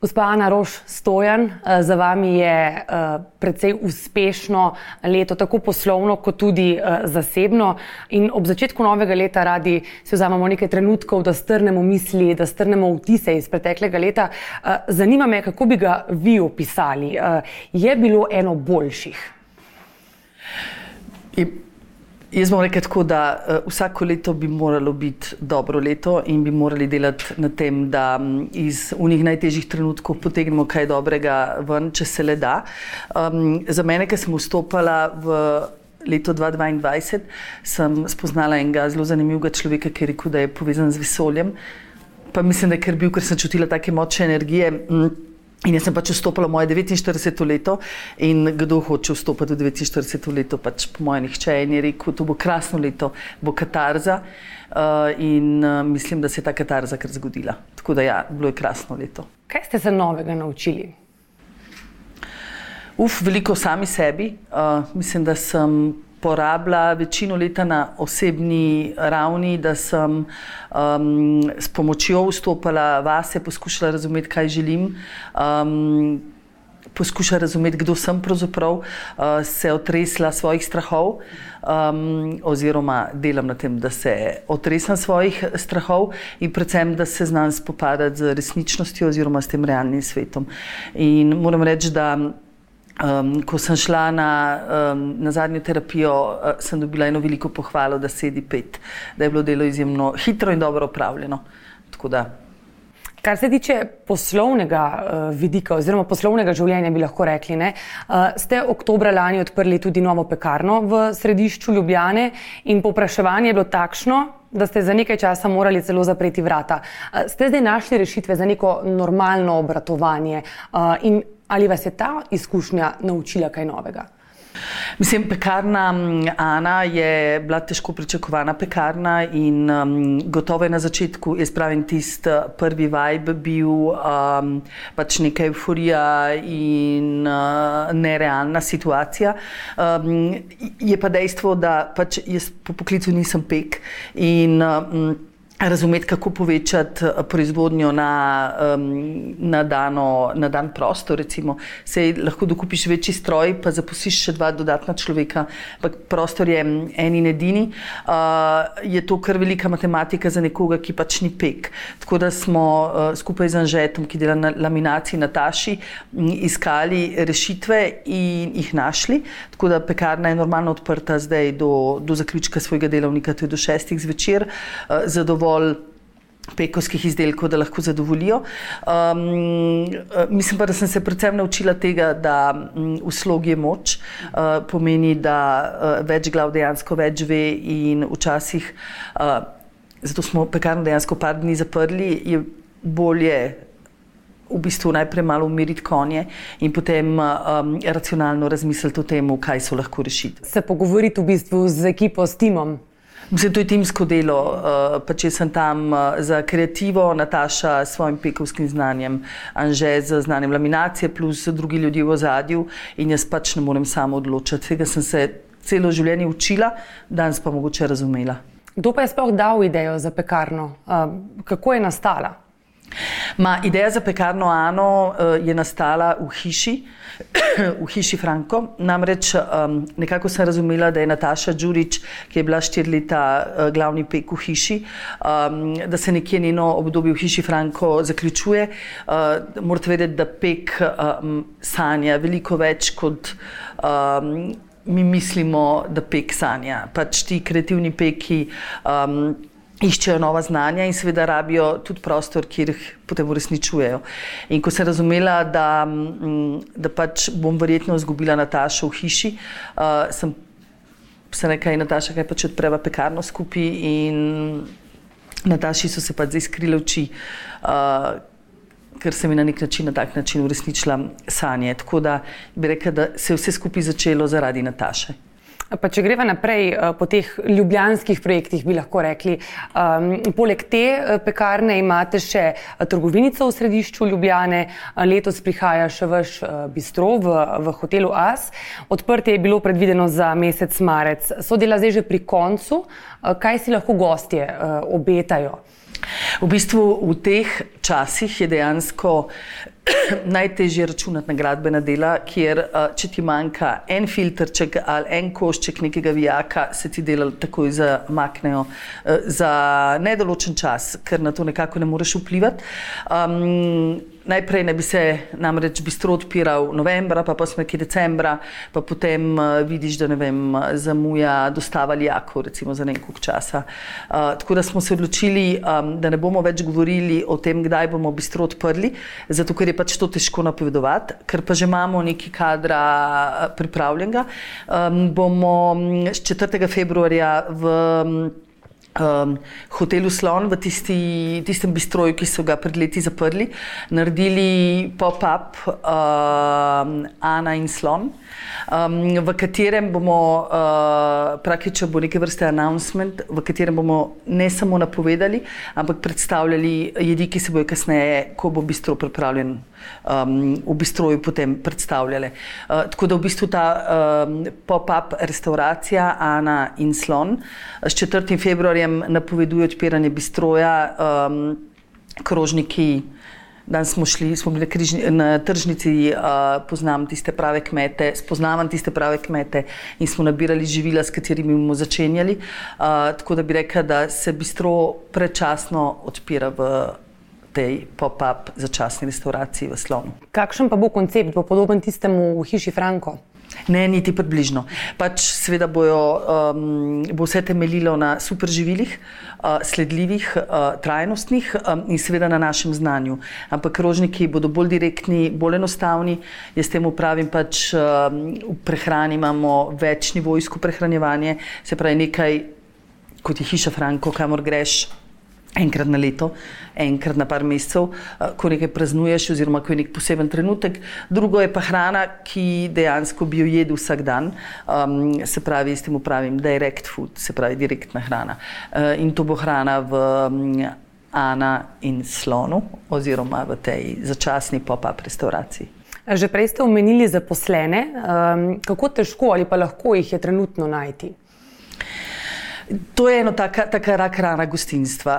Gospa Ana Roš Stojan, eh, za vami je eh, precej uspešno leto, tako poslovno, kot tudi eh, zasebno. In ob začetku novega leta radi si vzamemo nekaj trenutkov, da strnemo misli, da strnemo vtise iz preteklega leta. Zanima me, kako bi ga vi opisali. Je bilo eno boljših? Jaz bom rekel tako, da uh, vsako leto bi moralo biti dobro leto in bi morali delati na tem, da um, iz unih najtežjih trenutkov potegnemo kaj dobrega ven, če se le da. Um, za mene, ki sem vstopala v leto 2022, sem spoznala enega zelo zanimivega človeka, ki je rekel, da je povezan z vesoljem. Pa mislim, da je ker bil, ker sem čutila take močne energije. Mm, In jaz sem pač vstopila v moje 49. leto in kdo hoče vstopiti v 49. leto, pač po mojem nihče in je rekel, to bo krasno leto, bo katarza uh, in uh, mislim, da se je ta katarza kar zgodila. Tako da ja, bilo je krasno leto. Kaj ste se novega naučili? Uf, veliko sami sebi. Uh, mislim, da sem porabila večino leta na osebni ravni, da sem um, s pomočjo vstopala vase, poskušala razumeti, kaj želim. Um, Poskušala razumeti, kdo sem pravzaprav, uh, se otresla svojih strahov, um, oziroma delam na tem, da se otresam svojih strahov in predvsem, da se znam spopadati z resničnostjo oziroma s tem realnim svetom. In moram reči, da Um, ko sem šla na, um, na zadnjo terapijo, uh, sem dobila eno veliko pohvalo, da sedi pet, da je bilo delo izjemno hitro in dobro upravljeno. Kar se tiče poslovnega uh, vidika oziroma poslovnega življenja, bi lahko rekli, ne, uh, ste oktobra lani odprli tudi novo pekarno v središču Ljubljane in popraševanje je bilo takšno, da ste za nekaj časa morali celo zapreti vrata. Uh, ste zdaj našli rešitve za neko normalno obratovanje uh, in Ali vas je ta izkušnja naučila kaj novega? Mislim, pekarna Ana je bila težko pričakovana pekarna in um, gotovo je na začetku, jaz pravim, tisti uh, prvi vibe bil um, pač neka euforija in uh, nerealna situacija. Um, je pa dejstvo, da pač jaz po poklicu nisem pek in um, razumeti, kako povečati eh, proizvodnjo na, um, na, dano, na dan prostor. Recimo, se lahko dokupiš večji stroj, pa zaposliš še dva dodatna človeka, ampak prostor je en in edini. Uh, je to kar velika matematika za nekoga, ki pač ni pek. Tako da smo uh, skupaj z Anžetom, ki dela na laminaciji Nataši, iskali rešitve in jih našli. Tako da pekarna je normalno odprta zdaj do, do zaključka svojega delovnika, to je do šestih zvečer. Uh, dovolj pekovskih izdelkov, da lahko zadovoljijo. Um, mislim pa, da sem se predvsem naučila tega, da v slogi je moč, uh, pomeni, da uh, več glav dejansko več ve in včasih, uh, zato smo pekarno dejansko par dni zaprli, je bolje v bistvu najprej malo umiriti konje in potem um, racionalno razmisliti o tem, kaj so lahko rešitve. Se pogovoriti v bistvu z ekipo, s timom. Mislim, to je timsko delo. Uh, pa če sem tam uh, za kreativo, Nataša s svojim pekovskim znanjem, Anže z znanjem laminacije, plus drugi ljudje v ozadju in jaz pač ne morem samo odločiti. Tega sem se celo življenje učila, danes pa mogoče razumela. Kdo pa je sploh dal idejo za pekarno? Uh, kako je nastala? Ma, ideja za pekarno Ano uh, je nastala v hiši, v hiši Franko. Namreč um, nekako sem razumela, da je Nataša Đurič, ki je bila štiri leta uh, glavni pek v hiši, um, da se nekje njeno obdobje v hiši Franko zaključuje. Uh, morate vedeti, da pek um, sanja veliko več kot. Um, Mi mislimo, da pek sanja, pač ti kreativni peki. Um, iščejo nova znanja in seveda rabijo tudi prostor, kjer jih potem uresničujejo. In ko sem razumela, da, mm, da pač bom verjetno izgubila Natašo v hiši, uh, sem se nekaj Nataša, kaj pač odpreva pekarno skupaj in Nataši so se pač zdaj skrile oči. Uh, Ker sem na nek način, na tak način uresničila sanje. Tako da bi rekla, da se je vse skupaj začelo zaradi Nataše. Pa če greva naprej eh, po teh ljubljanskih projektih, bi lahko rekli, um, poleg te eh, pekarne imate še eh, trgovinico v središču Ljubljane, letos prihaja še vaš bistro v, v hotelu As. Odprtje je bilo predvideno za mesec marec. So dela zdaj že pri koncu, kaj si lahko gostje obetajo? V bistvu v teh časih je dejansko najtežje računati na gradbena dela, kjer če ti manjka en filtrček ali en košček nekega vijaka, se ti dela takoj zamaknejo za nedoločen čas, ker na to nekako ne moreš vplivati. Um, Najprej naj bi se namreč bistro odpiral novembra, pa pa smo nekje decembra, pa potem uh, vidiš, da ne vem, zamuja dostava lijakov, recimo za nekaj časa. Uh, tako da smo se odločili, um, da ne bomo več govorili o tem, kdaj bomo bistro odprli, zato ker je pač to težko napovedovati, ker pa že imamo nekaj kadra pripravljenega. Um, bomo 4. februarja v um, hotelu Slon, v tisti, tistem bistroju, ki so ga pred leti zaprli, naredili pop-up um, Ana in Slon, um, v katerem bomo, uh, praktično bo neke vrste announcement, v katerem bomo ne samo napovedali, ampak predstavljali jedi, ki se bojo kasneje, ko bo bistro pripravljen um, v bistroju potem predstavljale. Uh, tako da v bistvu ta um, pop-up restauracija Ana in Slon s 4. februarjem napoveduje odpiranje bistroja, um, krožniki. Danes smo šli, smo bili križni, na tržnici, uh, poznam tiste prave kmete, spoznavam tiste prave kmete in smo nabirali živila, s katerimi bomo začenjali. Uh, tako da bi rekla, da se bistro prečasno odpira v tej pop-up začasni restauraciji v Slonu. Kakšen pa bo koncept, bo podoben tistemu v hiši Franko? Ne, niti približno. Pač seveda bojo, um, bo vse temeljilo na superživilih, uh, sledljivih, uh, trajnostnih um, in seveda na našem znanju. Ampak rožniki bodo bolj direktni, bolj enostavni. Jaz temu pravim, pač um, v prehrani imamo večni vojsko prehranjevanje, se pravi nekaj, kot je hiša Franko, kamor greš enkrat na leto, enkrat na par mesecev, eh, ko nekaj praznuješ, oziroma ko je nek poseben trenutek. Drugo je pa hrana, ki dejansko bi jo jedel vsak dan, um, se pravi, s tem upravim direct food, se pravi direktna hrana. Uh, in to bo hrana v um, Ana in Slonu, oziroma v tej začasni pop-up restauraciji. Že prej ste omenili zaposlene, um, kako težko ali pa lahko jih je trenutno najti? To je ena taka, taka rak rana gostinstva.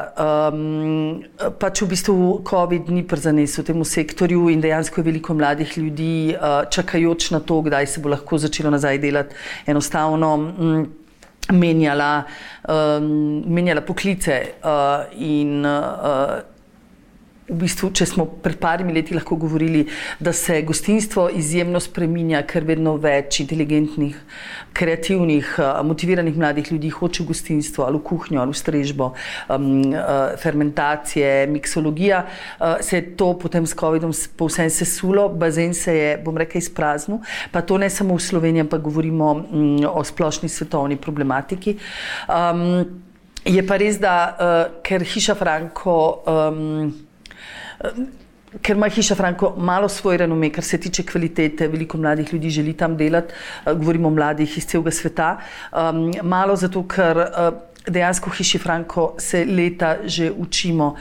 Um, pač v bistvu COVID ni prizanesel temu sektorju in dejansko je veliko mladih ljudi uh, čakajoč na to, kdaj se bo lahko začelo nazaj delati. Enostavno um, menjala, um, menjala poklice uh, in uh, v bistvu, če smo pred parimi leti lahko govorili, da se gostinstvo izjemno spreminja, ker vedno več inteligentnih, kreativnih, eh, motiviranih mladih ljudi hoče gostinstvo ali v kuhinjo ali v strežbo, um, fermentacije, miksologija, uh, se je to potem s COVID-om povsem sesulo, bazen se je, bom rekel, izpraznil, pa to ne samo v Sloveniji, ampak govorimo um, o splošni svetovni problematiki. Um, je pa res, da uh, ker hiša Franko um, Ker ima hiša Franko malo svoj renome, kar se tiče kvalitete, veliko mladih ljudi želi tam delati, eh, govorimo o mladih iz celega sveta. Um, malo zato, ker uh, dejansko v hiši Franko se leta že učimo,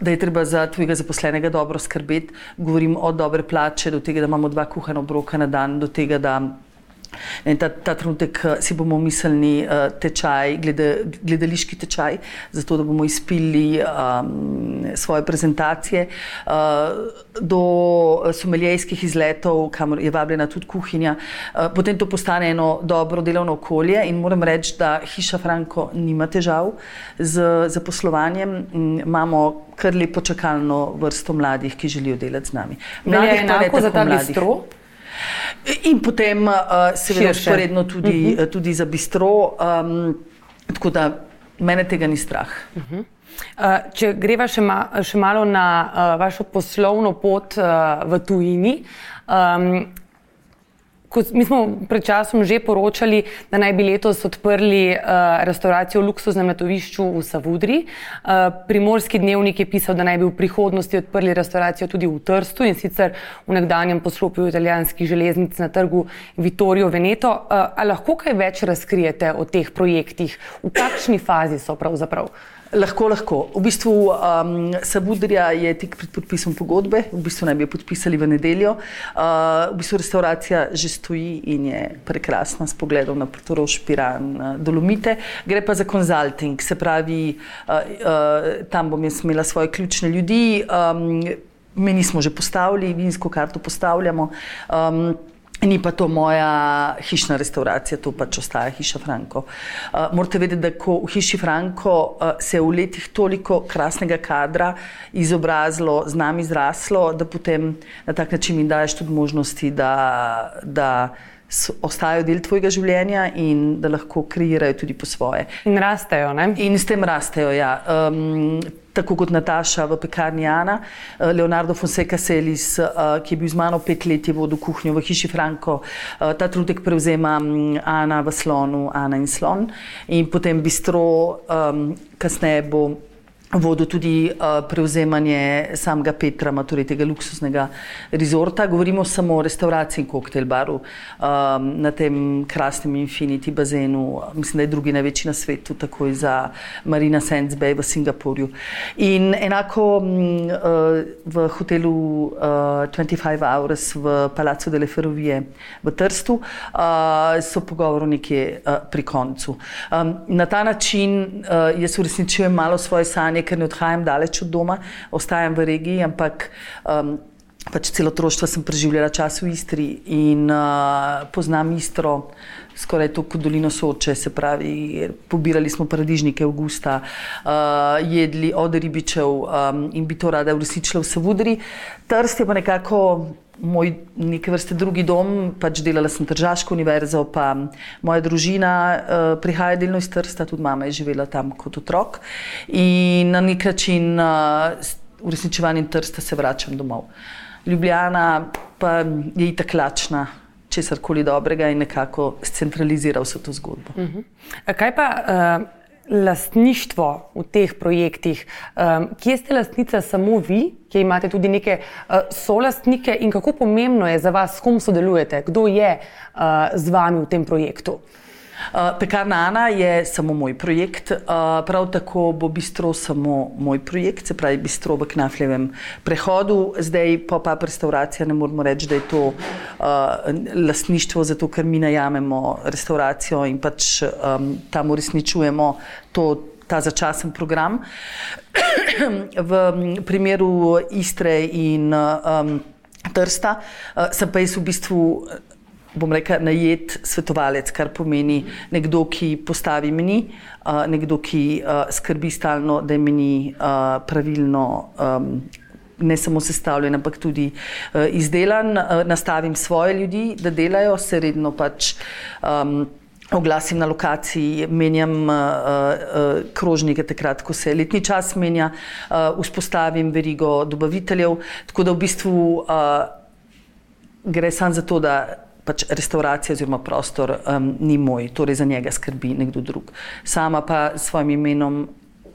da je treba za tvojega zaposlenega dobro skrbeti. Govorim od dobre plače, do tega, da imamo dva kuhana obroka na dan, do tega, da In ta, ta trenutek eh, si bomo mislili uh, tečaj, glede, gledališki tečaj, zato da bomo izpili um, svoje prezentacije, uh, do someljejskih izletov, kamor je vabljena tudi kuhinja. Uh, potem to postane eno dobro delovno okolje in moram reči, da hiša Franko nima težav z zaposlovanjem. Imamo kar lepo čakalno vrsto mladih, ki želijo delati z nami. Mladih, je enako za ta bistro? In potem, uh, seveda, usporedno tudi, uh mhm. -huh. tudi za bistro. Um, tako da mene tega ni strah. Uh -huh. uh, če greva še, ma, še malo na uh, vašo poslovno pot uh, v tujini. Um, Mi smo pred časom že poročali, da naj bi letos odprli uh, restauracijo v luksuznem letovišču v Savudri. Uh, Primorski dnevnik je pisal, da naj bi v prihodnosti odprli restauracijo tudi v Trstu in sicer v nekdanjem poslopju italijanskih železnic na trgu Vittorio Veneto. Uh, lahko kaj več razkrijete o teh projektih? V kakšni fazi so pravzaprav? Lahko, lahko. V bistvu um, Sabudrija je tik pred podpisom pogodbe, v bistvu naj bi jo podpisali v nedeljo. Uh, v bistvu restauracija že stoji in je prekrasna s pogledom na Portoroš, Piran, uh, Dolomite. Gre pa za konzulting, se pravi, uh, uh, tam bom jaz imela svoje ključne ljudi. Um, mi nismo že postavili, vinsko karto postavljamo. Um, Ni pa to moja hišna restauracija, to pač ostaja hiša Franko. Uh, morate vedeti, da ko v hiši Franko uh, se je v letih toliko krasnega kadra izobrazilo, z nami zraslo, da potem na tak način jim daješ tudi možnosti, da. da ostajajo del tvojega življenja in da lahko kreirajo tudi po svoje. In rastejo. Ne? In s tem rastejo. Ja. Um, tako kot Nataša v pekarni Ana, uh, Leonardo Fonseca Selis, uh, ki je bil z mano pet let, je vodil kuhinjo v hiši Franko. Uh, ta trudek prevzema um, Ana v slonu, Ana in slon. In potem bistro, um, kasneje bo vodil tudi uh, prevzemanje samega Petra, torej tega luksuznega rezorta. Govorimo samo o restauraciji in koktejl baru um, na tem krasnem Infinity bazenu. Mislim, da je drugi največji na svetu, takoj za Marina Sands Bay v Singapurju. In enako um, uh, v hotelu uh, 25 Hours v Palacu delle Ferrovije v Trstu uh, so pogovori nekje uh, pri koncu. Um, na ta način uh, jaz uresničujem malo svoje sanje, ker ne odhajam daleč od doma, ostajam v regiji, ampak um, pač celo otroštvo sem preživljala čas v Istri in uh, poznam Istro. Skoraj to kot dolino Soče, se pravi, pobirali smo paradižnike avgusta, uh, jedli od ribičev um, in bi to rada uresničila v Savudri. Trst je pa nekako moj neke vrste drugi dom, pač delala sem Tržaško univerzo, pa moja družina uh, prihaja delno iz Trsta, tudi mama je živela tam kot otrok in na nek način uh, uresničevanjem Trsta se vračam domov. Ljubljana pa je itak lačna česar koli dobrega in nekako scentralizira vso to zgodbo. Uh mhm. -huh. Kaj pa uh, lastništvo v teh projektih? Um, kje ste lastnica samo vi, ki imate tudi neke uh, solastnike in kako pomembno je za vas, s kom sodelujete, kdo je uh, z vami v tem projektu? Uh, Pekarna Ana je samo moj projekt, uh, prav tako bo bistro samo moj projekt, se pravi bistro v Knafljevem prehodu. Zdaj pa pa restauracija, ne moramo reči, da je to uh, lastništvo, zato ker mi najamemo restauracijo in pač tam uresničujemo to. Ta začasen program. v primeru Istre in um, Trsta uh, sem pa jaz v bistvu bom rekel, najet svetovalec, kar pomeni nekdo, ki postavi meni, uh, nekdo, ki uh, skrbi stalno, da je meni uh, pravilno. Um, Ne samo sestavljen, ampak tudi uh, izdelan. Uh, nastavim svoje ljudi, da delajo, se redno pač um, oglasim na lokaciji, menjam uh, uh, krožnike, takrat, ko se letni čas menja, uh, vzpostavim verigo dobaviteljev. Tako da v bistvu uh, gre samo za to, da pač restauracija oziroma prostor um, ni moj, torej za njega skrbi nekdo drug. Sama pa s svojim imenom.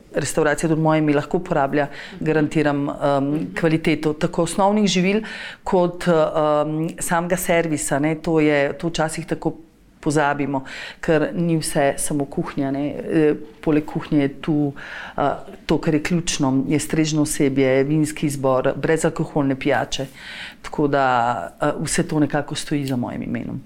Restauracija tudi moje ime lahko uporablja, garantiram um, kvaliteto tako osnovnih živil, kot um, samega servisa. Ne, to je to včasih tako pozabimo, ker ni vse samo kuhinja. E, poleg kuhinje je tu uh, to, kar je ključno, je strežno osebje, vinski izbor, brezalkoholne pijače. Tako da uh, vse to nekako stoji za mojim imenom.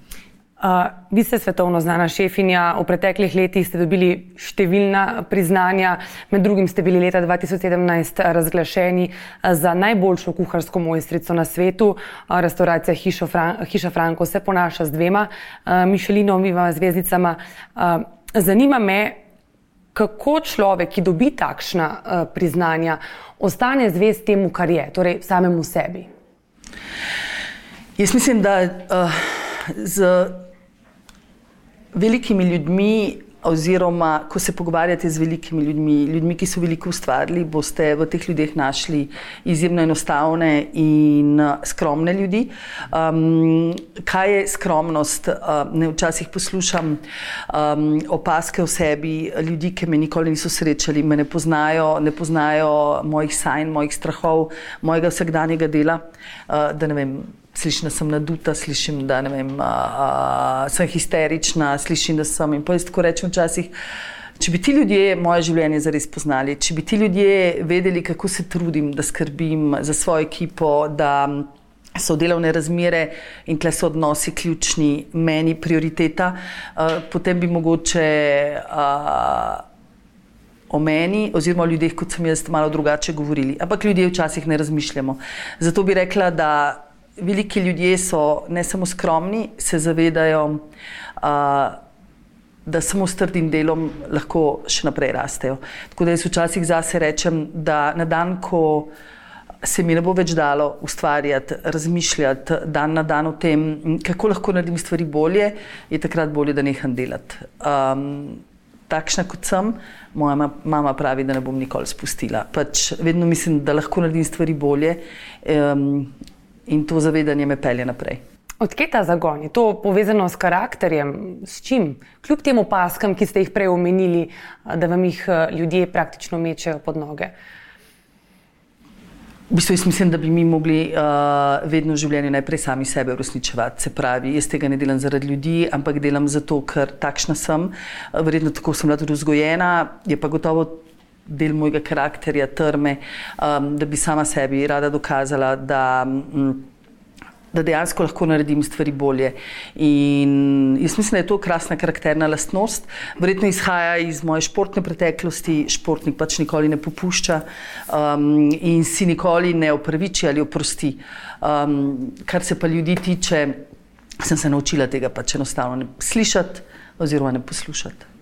Uh, vi ste svetovno znana šefinja, v preteklih letih ste dobili številna priznanja, med drugim ste bili leta 2017 razglašeni za najboljšo kuharsko mojstrico na svetu. Restauracija Fran Hiša Franko se ponaša z dvema uh, Mišelinovima zvezdicama. Uh, zanima me, kako človek, ki dobi takšna uh, priznanja, ostane zvest temu, kar je, torej samemu sebi. Jaz mislim, da uh, z velikimi ljudmi, oziroma ko se pogovarjate z velikimi ljudmi, ljudmi, ki so veliko ustvarili, boste v teh ljudeh našli izjemno enostavne in uh, skromne ljudi. Um, kaj je skromnost? Uh, ne včasih poslušam um, opaske o sebi ljudi, ki me nikoli niso srečali, me ne poznajo, ne poznajo mojih sanj, mojih strahov, mojega vsakdanjega dela. Uh, slišim, da sem naduta, slišim, da vem, a, a, sem histerična, slišim, da sem. In pa jaz tako rečem včasih. Če bi ti ljudje moje življenje zares poznali, če bi ti ljudje vedeli, kako se trudim, da skrbim za svojo ekipo, da so delovne razmere in tle so odnosi ključni, meni prioriteta, uh, potem bi mogoče uh, o meni, oziroma o ljudeh, kot sem jaz, malo drugače govorili. Ampak ljudje včasih ne razmišljamo. Zato bi rekla, da veliki ljudje so ne samo skromni, se zavedajo, uh, da samo s trdim delom lahko še naprej rastejo. Tako da jaz včasih zase rečem, da na dan, ko se mi ne bo več dalo ustvarjati, razmišljati dan na dan o tem, kako lahko naredim stvari bolje, je takrat bolje, da neham delati. Um, takšna kot sem, moja mama pravi, da ne bom nikoli spustila. Pač vedno mislim, da lahko naredim stvari bolje um, in to zavedanje me pelje naprej. Odkje ta zagon? Je to povezano s karakterjem, s čim? Kljub tem opaskam, ki ste jih prej omenili, da vam jih ljudje praktično mečejo pod noge. V bistvu jaz mislim, da bi mi mogli uh, vedno v življenju najprej sami sebe uresničevati. Se pravi, jaz tega ne delam zaradi ljudi, ampak delam zato, ker takšna sem. Verjetno tako sem bila tudi vzgojena, je pa gotovo del mojega karakterja, trme, um, da bi sama sebi rada dokazala, da. Um, da dejansko lahko naredim stvari bolje. In jaz mislim, da je to krasna karakterna lastnost. Verjetno izhaja iz moje športne preteklosti, športnik pač nikoli ne popušča um, in si nikoli ne opraviči ali oprosti. Um, kar se pa ljudi tiče, sem se naučila tega pač enostavno ne slišati oziroma ne poslušati.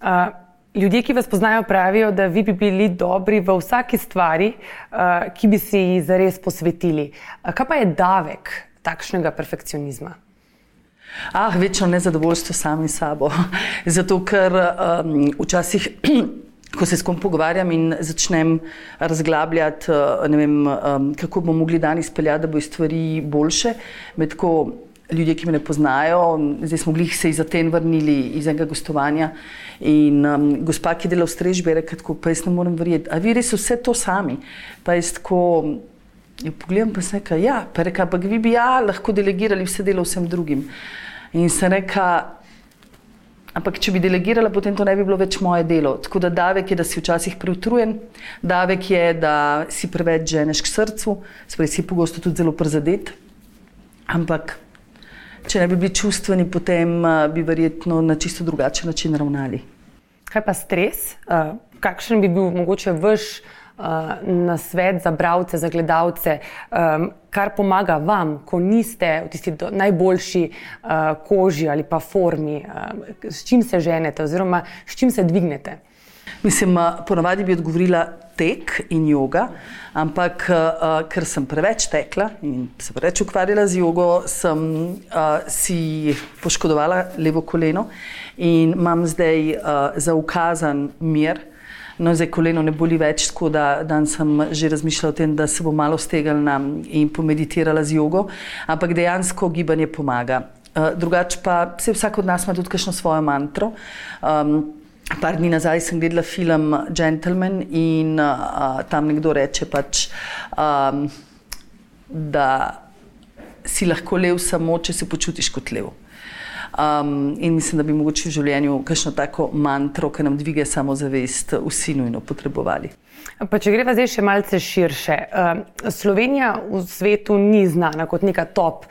Uh. Ljudje, ki vas poznajo, pravijo, da vi bi bili dobri v vsaki stvari, uh, ki bi se ji zares posvetili. Kaj pa je davek takšnega perfekcionizma? Ah, večno nezadovoljstvo sami sabo. Zato, ker um, včasih, ko se s kom pogovarjam in začnem razglabljati, uh, vem, um, kako bomo mogli danes izpeljati, da bo stvari boljše, medko ljudje, ki me ne poznajo, zdaj smo bili se iz Aten vrnili iz enega gostovanja in um, gospa, ki dela v strežbi, je rekla, pa jaz ne morem verjeti, a vi res vse to sami. Pa jaz tako Jo pogledam pa se reka, ja, pa reka, pa vi bi ja lahko delegirali vse delo vsem drugim. In se reka, ampak če bi delegirala, potem to ne bi bilo več moje delo. Tako da davek je, da si včasih preutrujen, davek je, da si preveč ženeš k srcu, spravi si pogosto tudi zelo prizadet. Ampak, če ne bi bili čustveni, potem uh, bi verjetno na čisto drugačen način ravnali. Kaj pa stres? Uh, kakšen bi bil mogoče vaš? na svet za bralce, za gledalce, kar pomaga vam, ko niste v tisti najboljši koži ali pa formi, s čim se ženete oziroma s čim se dvignete? Mislim, ponavadi bi odgovorila tek in yoga, ampak uh, ker sem preveč tekla in se preveč ukvarjala z jogo, sem uh, si poškodovala levo koleno in imam zdaj uh, zaukazan mir. No, zdaj koleno ne boli več, tako da dan sem že razmišljala o tem, da se bom malo stegalna in pomeditirala z jogo, ampak dejansko gibanje pomaga. Uh, drugače pa se vsak od nas ima tudi kakšno svojo mantro. Um, par dni nazaj sem gledala film Gentleman in uh, tam nekdo reče pač, um, da si lahko lev samo, če se počutiš kot lev. Um, in mislim, da bi mogoče v življenju kakšno tako mantro, ki nam dviga samozavest, vsi nujno potrebovali. Pa če greva zdaj še malce širše. Slovenija v svetu ni znana kot neka top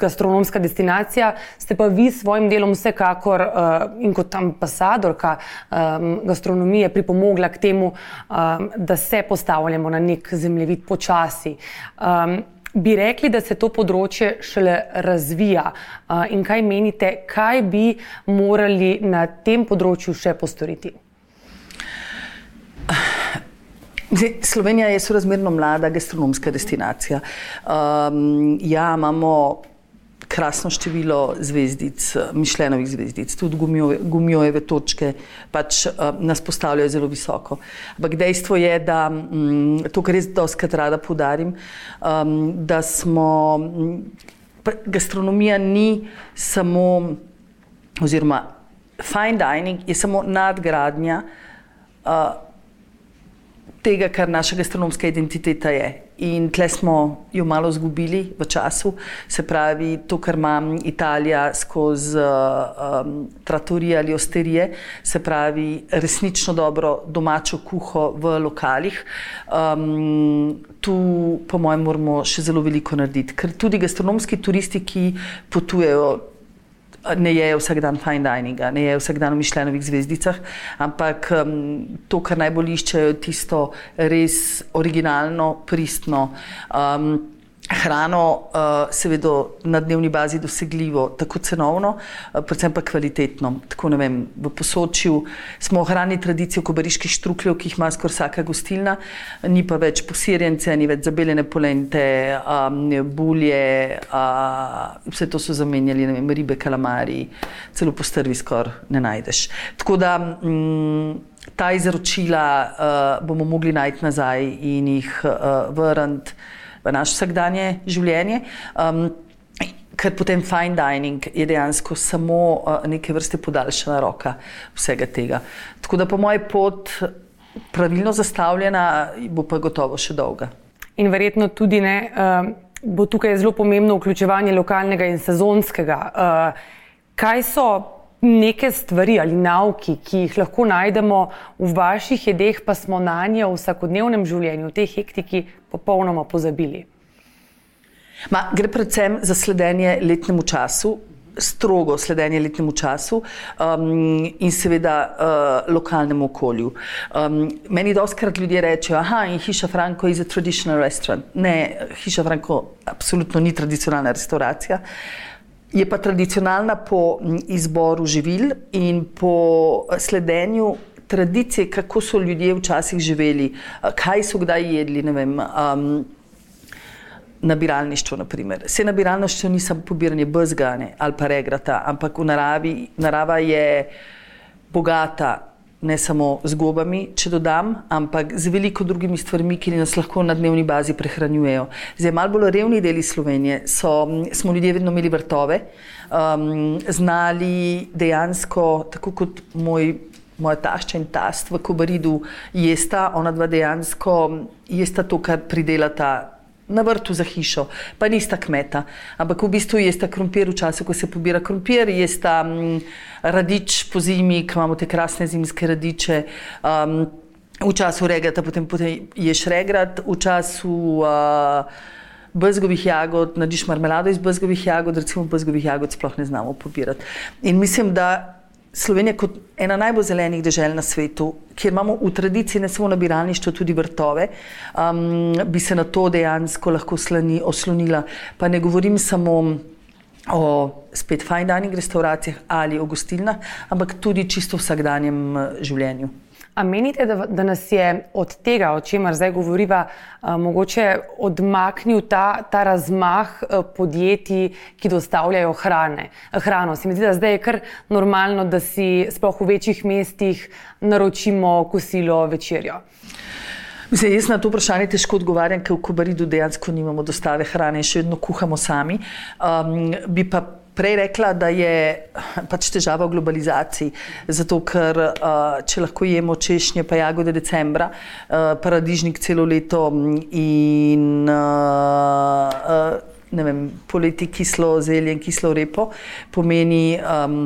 gastronomska destinacija, ste pa vi s svojim delom vsekakor in kot ambasadorka gastronomije pripomogla k temu, da se postavljamo na nek zemljevid počasi bi rekli, da se to področje šele razvija in kaj menite, kaj bi morali na tem področju še postoriti? Slovenija je sorazmerno mlada gastronomska destinacija. Um, ja, imamo krasno število zvezdic, mišljenovih zvezdic, tudi gumijove točke pač uh, nas postavljajo zelo visoko. Ampak dejstvo je, da um, to, kar res doskrat rada podarim, da smo, pa, gastronomija ni samo, oziroma fine dining je samo nadgradnja uh, tega, kar naša gastronomska identiteta je. In tle smo jo malo izgubili v času, se pravi, to, kar ima Italija skozi um, trattorije ali osterije, se pravi, resnično dobro domačo kuho v lokalih. Um, tu, po mojem, moramo še zelo veliko narediti, ker tudi gastronomski turisti, ki potujejo ne jejo vsak dan fine dininga, ne jejo vsak dan v mišljenovih zvezdicah, ampak um, to, kar najbolj iščejo, je tisto res originalno, pristno. Um, hrano, uh, seveda na dnevni bazi dosegljivo, tako cenovno, uh, predvsem pa kvalitetno. Tako, vem, v posočju smo ohranili tradicijo kobariških štrukljev, ki jih ima skoraj vsaka gostilna, ni pa več posirjence, ni več zabeljene polente, um, bulje, uh, vse to so zamenjali, vem, ribe, kalamari, celo postrvi skoraj ne najdeš. Tako da um, ta izročila uh, bomo mogli najti nazaj in jih uh, vrniti v naš vsakdanje življenje. Um, Ker potem fine dining je dejansko samo uh, neke vrste podaljšana roka vsega tega. Tako da po mojem pot pravilno zastavljena, bo pa gotovo še dolga. In verjetno tudi ne, uh, bo tukaj zelo pomembno vključevanje lokalnega in sezonskega. Uh, kaj so neke stvari ali nauki, ki jih lahko najdemo v vaših jedeh, pa smo na nje v vsakodnevnem življenju, v tej hektiki, popolnoma pozabili? Ma, gre predvsem za sledenje letnemu času. Strogo sledenje letnemu času um, in seveda uh, lokalnemu okolju. Um, meni doskrat ljudje rečejo, da je hiša Franko a tradicionalni restoran. Ne, hiša Franko absolutno ni tradicionalna restauracija. Je pa tradicionalna po izboru živil in po sledenju tradicije, kako so ljudje včasih živeli, kaj so kdaj jedli. Vem, um, nabiralništvo, naprimer. Vse nabiralništvo ni samo pobiranje brzgane ali pa regrata, ampak v naravi narava je bogata. Ne samo z gobami, če dodam, ampak z veliko drugimi stvarmi, ki nas lahko na dnevni bazi prehranjujejo. Zdaj, malo bolj revni deli Slovenije so, smo ljudje vedno imeli vrtove, um, znali dejansko, tako kot moj moja tašča in tast v Kobaridu jesta, ona dva dejansko jesta to, kar pridelata. Na vrtu za hišo, pa nista kmeta, ampak v bistvu je sta krompir v času, ko se pobira krompir, je sta mm, radič po zimi, ki imamo te krasne zimske radiče. Um, v času regrata, potem, potem ješ regrat, v času uh, bezgovih jagod, nadiš marmelado iz bezgovih jagod, recimo bezgovih jagod sploh ne znamo pobirati. In mislim, da Slovenija kot ena najbolj zelenih dežel na svetu, kjer imamo v tradiciji ne samo nabiralništvo, tudi vrtove, um, bi se na to dejansko lahko slani, oslonila. Pa ne govorim samo o spet fine dining restauracijah ali o gostilnah, ampak tudi čisto vsakdanjem uh, življenju. A menite, da, da nas je od tega, o čemer zdaj govoriva, a, mogoče odmaknil ta, ta razmah a, podjetij, ki dostavljajo hrane, hrano? Se mi zdi, da zdaj je kar normalno, da si sploh v večjih mestih naročimo kosilo večerjo. Mislim, jaz na to vprašanje težko odgovarjam, ker v Kobaridu dejansko nimamo dostave hrane in še vedno kuhamo sami. Um, bi pa prej rekla, da je pač težava v globalizaciji. Zato, ker uh, če lahko jemo češnje, pa jagode decembra, uh, paradižnik celo leto in uh, uh, vem, poleti kislo zelje in kislo repo, pomeni. Um,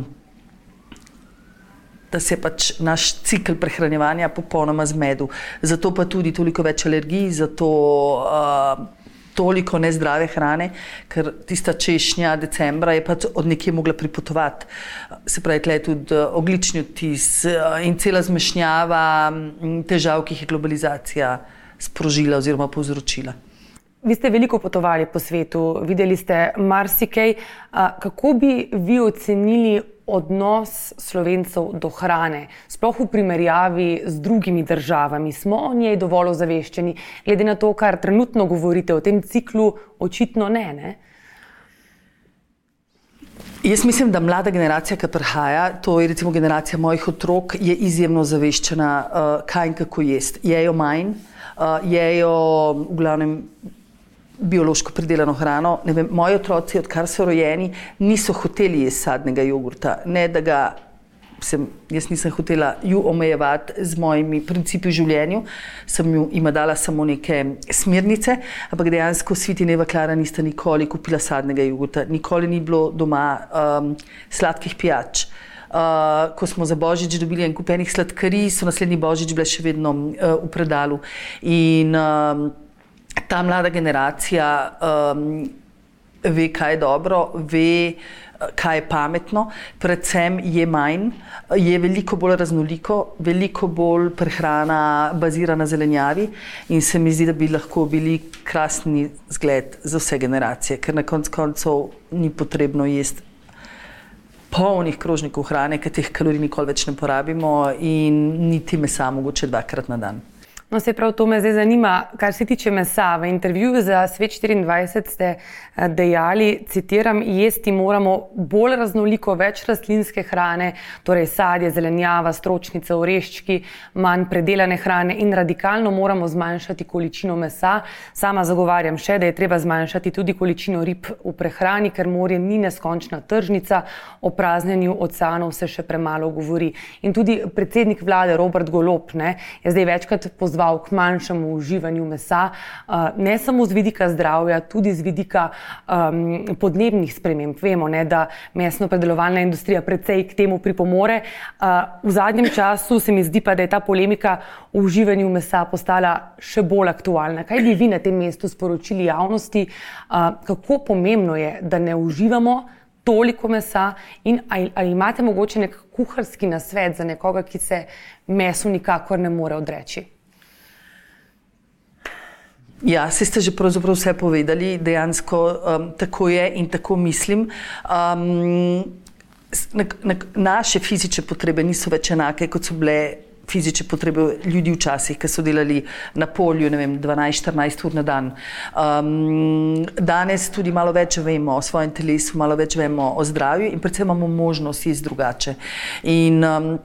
Da se pač naš cikl prehranevanja popolnoma zmedel. Zato pa tudi toliko več alergij, zato uh, toliko nezdrave hrane, ker tista češnja decembra je pač od nekje mogla pripotovati. Se pravi, tle je tudi eh, oglični odtis eh, in cela zmešnjava težav, ki jih je globalizacija sprožila oziroma povzročila. Vi ste veliko potovali po svetu, videli ste marsikaj. Kako bi vi ocenili odnos slovencev do hrane, sploh v primerjavi z drugimi državami, smo o njej dovolj ozaveščeni, glede na to, kar trenutno govorite o tem ciklu, očitno ne. ne? Jaz mislim, da mlada generacija, ki prihaja, to je recimo generacija mojih otrok, je izjemno zaveščena, uh, kaj in kako jesti. Jejo manj, uh, jejo v glavnem biološko pridelano hrano. Vem, moji otroci, odkar so rojeni, niso hoteli jesti sadnega jogurta. Ne, da ga sem, jaz nisem hotela ju omejevati z mojimi principi v življenju, sem ju ima dala samo neke smernice, ampak dejansko sviti Neva Klara nista nikoli kupila sadnega jogurta, nikoli ni bilo doma um, sladkih pijač. Uh, ko smo za božič dobili en kupenih sladkarij, so naslednji božič bile še vedno uh, v predalu. In, uh, ta mlada generacija um, ve, kaj je dobro, ve, kaj je pametno, predvsem je manj, je veliko bolj raznoliko, veliko bolj prehrana bazira na zelenjavi in se mi zdi, da bi lahko bili krasni zgled za vse generacije, ker na koncu koncev ni potrebno jesti polnih krožnikov hrane, ker teh kalorij nikoli več ne porabimo in niti mesa mogoče dvakrat na dan. No, se prav to me zdaj zanima, kar se tiče mesa. V intervjuju za Svet 24 ste eh, dejali, citiram, jesti moramo bolj raznoliko, več rastlinske hrane, torej sadje, zelenjava, stročnice, oreščki, manj predelane hrane in radikalno moramo zmanjšati količino mesa. Sama zagovarjam še, da je treba zmanjšati tudi količino rib v prehrani, ker morje ni neskončna tržnica, o praznjenju oceanov se še premalo govori. In tudi predsednik vlade Robert Golop ne, je zdaj večkrat pozval, pozval k manjšemu uživanju mesa, uh, ne samo z vidika zdravja, tudi z vidika um, podnebnih sprememb. Vemo, ne, da mesno-predelovalna industrija precej k temu pripomore. Uh, v zadnjem času se mi zdi pa, da je ta polemika o uživanju mesa postala še bolj aktualna. Kaj bi vi na tem mestu sporočili javnosti, uh, kako pomembno je, da ne uživamo? Toliko mesa, in ali, ali imate mogoče nek kuharski nasvet za nekoga, ki se mesu nikakor ne more odreči? Ja, se ste že pravzaprav vse povedali, dejansko um, tako je in tako mislim. Um, na, na, naše fizične potrebe niso več enake, kot so bile fizične potrebe ljudi včasih, ki so delali na polju 12-14 ur na dan. Um, danes tudi malo več vemo o svojem telesu, malo več vemo o zdravju in predvsem imamo možnost jesti drugače. In, um,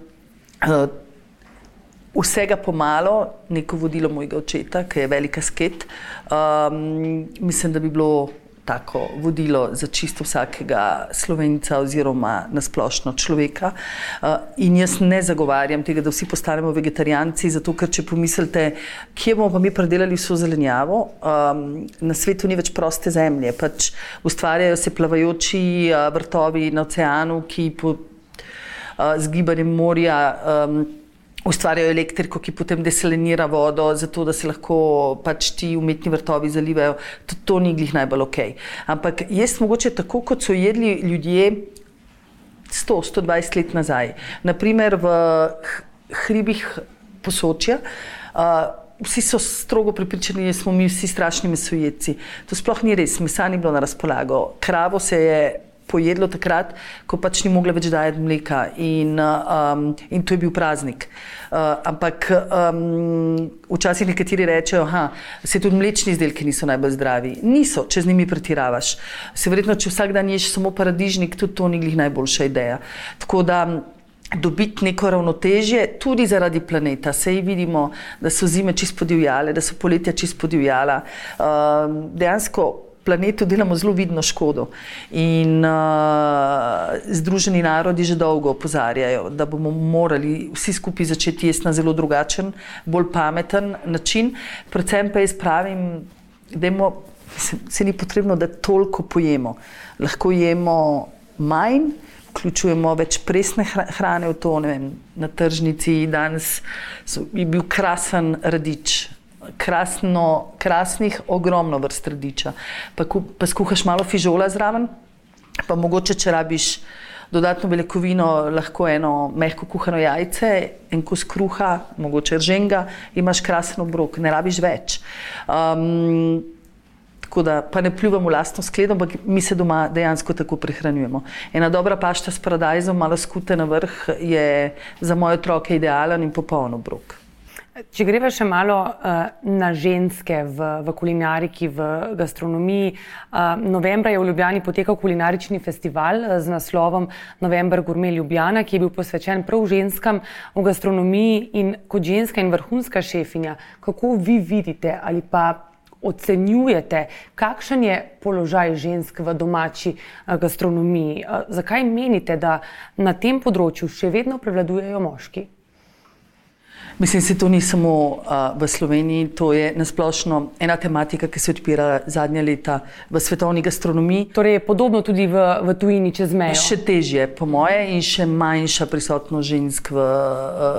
Vsega pomalo, neko vodilo mojega očeta, ki je velika sket. Um, mislim, da bi bilo tako vodilo za čisto vsakega slovenca oziroma nasplošno človeka. Uh, in jaz ne zagovarjam tega, da vsi postanemo vegetarijanci, zato ker če pomislite, kje bomo pa mi predelali vso zelenjavo, um, na svetu ni več proste zemlje, pač ustvarjajo se plavajoči uh, vrtovi na oceanu, ki po uh, zgibanjem morja. Um, ustvarjajo elektriko, ki potem desalinira vodo, zato da se lahko pač ti umetni vrtovi zalivajo. To, to ni glih najbolj ok. Ampak jaz mogoče tako, kot so jedli ljudje 100-120 let nazaj, naprimer v hribih posočja. Uh, Vsi so strogo pripričani, da smo mi vsi strašni mesojedci. To sploh ni res, mesa ni bilo na razpolago. Kravo se je pojedlo takrat, ko pač ni mogla več dajati mleka in, um, in to je bil praznik. Uh, ampak um, včasih nekateri rečejo, da se tudi mlečni izdelki niso najbolj zdravi. Niso, če z njimi pretiraš. Se verjetno, če vsak dan ješ samo paradižnik, tudi to ni glih najboljša ideja. Tako da dobiti neko ravnotežje, tudi zaradi planeta. Sej vidimo, da so zime čisto podivjale, da so poletja čisto podivjala. Uh, dejansko planetu delamo zelo vidno škodo. In uh, Združeni narodi že dolgo opozarjajo, da bomo morali vsi skupaj začeti jesti na zelo drugačen, bolj pameten način. Predvsem pa jaz pravim, da se, se ni potrebno, da toliko pojemo. Lahko jemo manj. Vključujemo več presne hrane v to. Vem, na tržnici danes so, je bil krasen radič, krasno, krasnih, ogromno vrst radiča. Pa, pa skuhaš malo fižola zraven, pa mogoče, če rabiš dodatno beljakovino, lahko eno mehko kuhano jajce, en kos kruha, mogoče ržen, imaš krasen obrok, ne rabiš več. Um, Tako da pa ne pljuvamo lastno skledo, ampak mi se doma dejansko tako prehranjujemo. Ena dobra pašta s paradajzom, malo skute na vrh, je za moje otroke idealen in popoln obrok. Če greva še malo uh, na ženske v, v kulinariki, v gastronomiji. Uh, novembra je v Ljubljani potekal kulinarični festival uh, z naslovom November Gourmet Ljubljana, ki je bil posvečen prav ženskam v gastronomiji in kot ženska in vrhunska šefinja. Kako vi vidite ali pa ocenjujete, kakšen je položaj žensk v domači uh, gastronomiji? Uh, zakaj menite, da na tem področju še vedno prevladujejo moški? Mislim, da to ni samo uh, v Sloveniji, to je nasplošno ena tematika, ki se odpira zadnja leta v svetovni gastronomiji. Torej, je podobno tudi v, v tujini čez mejo. Še težje, po moje, in še manjša prisotnost žensk v,